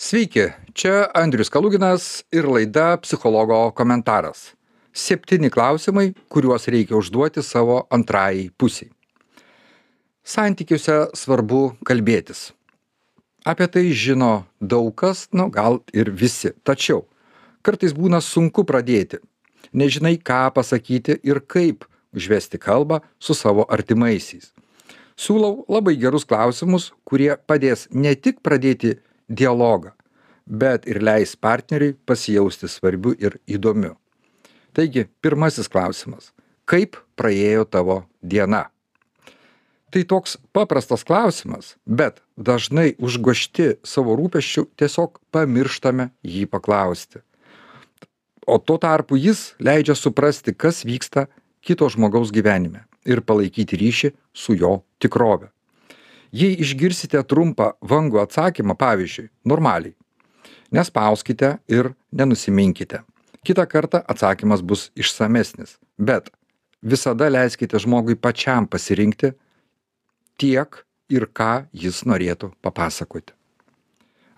Sveiki, čia Andrius Kaluginas ir laida Psichologo komentaras. Septyni klausimai, kuriuos reikia užduoti savo antrajai pusiai. Santykiuose svarbu kalbėtis. Apie tai žino daug kas, nu gal ir visi. Tačiau kartais būna sunku pradėti. Nežinai, ką pasakyti ir kaip užvesti kalbą su savo artimaisiais. Siūlau labai gerus klausimus, kurie padės ne tik pradėti dialogą, bet ir leis partneriui pasijausti svarbiu ir įdomiu. Taigi, pirmasis klausimas. Kaip praėjo tavo diena? Tai toks paprastas klausimas, bet dažnai užgošti savo rūpeščių tiesiog pamirštame jį paklausti. O tuo tarpu jis leidžia suprasti, kas vyksta kito žmogaus gyvenime ir palaikyti ryšį su jo tikrove. Jei išgirsite trumpą vangų atsakymą, pavyzdžiui, normaliai, nespauskite ir nenusiminkite. Kitą kartą atsakymas bus išsamesnis, bet visada leiskite žmogui pačiam pasirinkti tiek ir ką jis norėtų papasakoti.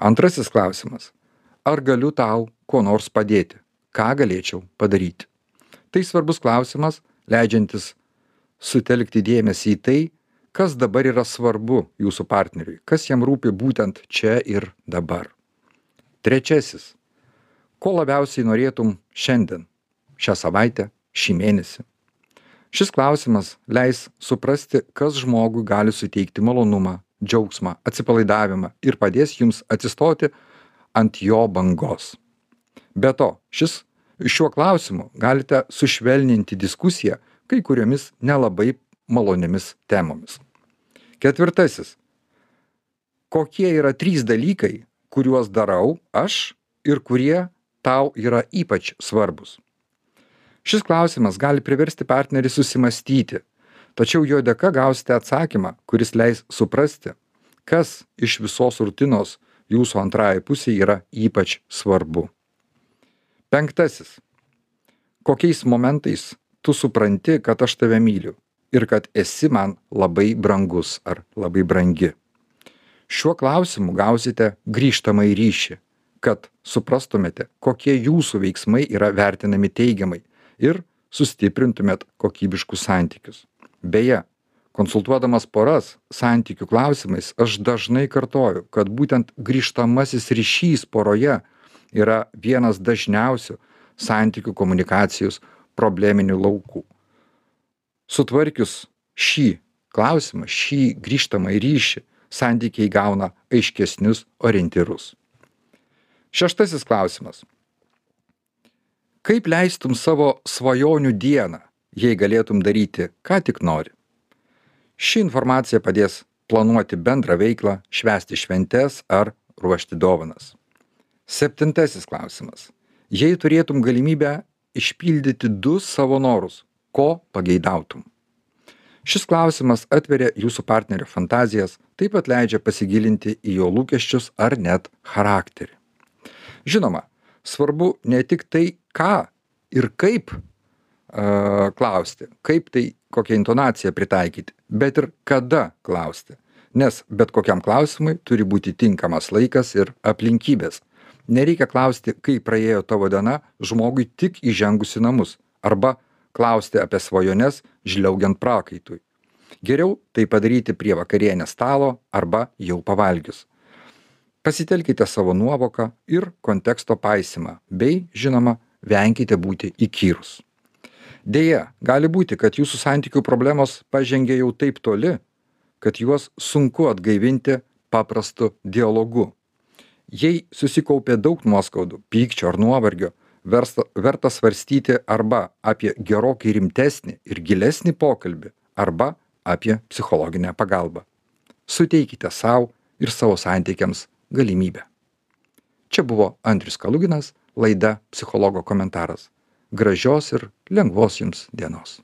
Antrasis klausimas. Ar galiu tau kuo nors padėti? Ką galėčiau padaryti? Tai svarbus klausimas, leidžiantis sutelkti dėmesį į tai, kas dabar yra svarbu jūsų partneriui, kas jam rūpi būtent čia ir dabar. Trečiasis. Ko labiausiai norėtum šiandien, šią savaitę, šį mėnesį? Šis klausimas leis suprasti, kas žmogui gali suteikti malonumą, džiaugsmą, atsipalaidavimą ir padės jums atsistoti ant jo bangos. Be to, šis, šiuo klausimu galite sušvelninti diskusiją kai kuriomis nelabai maloniomis temomis. Ketvirtasis. Kokie yra trys dalykai, kuriuos darau aš ir kurie tau yra ypač svarbus? Šis klausimas gali priversti partnerį susimastyti, tačiau jo dėka gausite atsakymą, kuris leis suprasti, kas iš visos rutinos jūsų antrajai pusiai yra ypač svarbu. Penktasis. Kokiais momentais tu supranti, kad aš tave myliu ir kad esi man labai brangus ar labai brangi. Šiuo klausimu gausite grįžtamą į ryšį, kad suprastumėte, kokie jūsų veiksmai yra vertinami teigiamai ir sustiprintumėt kokybiškus santykius. Beje, konsultuodamas poras santykių klausimais, aš dažnai kartoju, kad būtent grįžtamasis ryšys poroje yra vienas dažniausių santykių komunikacijos probleminių laukų. Sutvarkius šį klausimą, šį grįžtamą į ryšį, santykiai gauna aiškesnius orientyrus. Šeštasis klausimas. Kaip leistum savo svajonių dieną, jei galėtum daryti, ką tik nori? Ši informacija padės planuoti bendrą veiklą, švęsti šventes ar ruošti dovanas. Septintasis klausimas. Jei turėtum galimybę išpildyti du savo norus, ko pageidautum? Šis klausimas atveria jūsų partnerio fantazijas, taip pat leidžia pasigilinti į jo lūkesčius ar net charakterį. Žinoma, svarbu ne tik tai, ką ir kaip uh, klausti, kaip tai, kokią intonaciją pritaikyti, bet ir kada klausti. Nes bet kokiam klausimui turi būti tinkamas laikas ir aplinkybės. Nereikia klausti, kaip praėjo tavo diena žmogui tik įžengus į namus arba klausti apie svajones žliaugiant prakaitui. Geriau tai padaryti prie vakarienės stalo arba jau pavalgius. Pasitelkite savo nuovoką ir konteksto paisimą, bei, žinoma, venkite būti įkyrus. Deja, gali būti, kad jūsų santykių problemos pažengė jau taip toli, kad juos sunku atgaivinti paprastu dialogu. Jei susikaupė daug nuoskaudų, pykčio ar nuovargio, versta, verta svarstyti arba apie gerokai rimtesnį ir gilesnį pokalbį, arba apie psichologinę pagalbą. Suteikite savo ir savo santykiams galimybę. Čia buvo Andrius Kaluginas, laida Psichologo komentaras. Gražios ir lengvos jums dienos.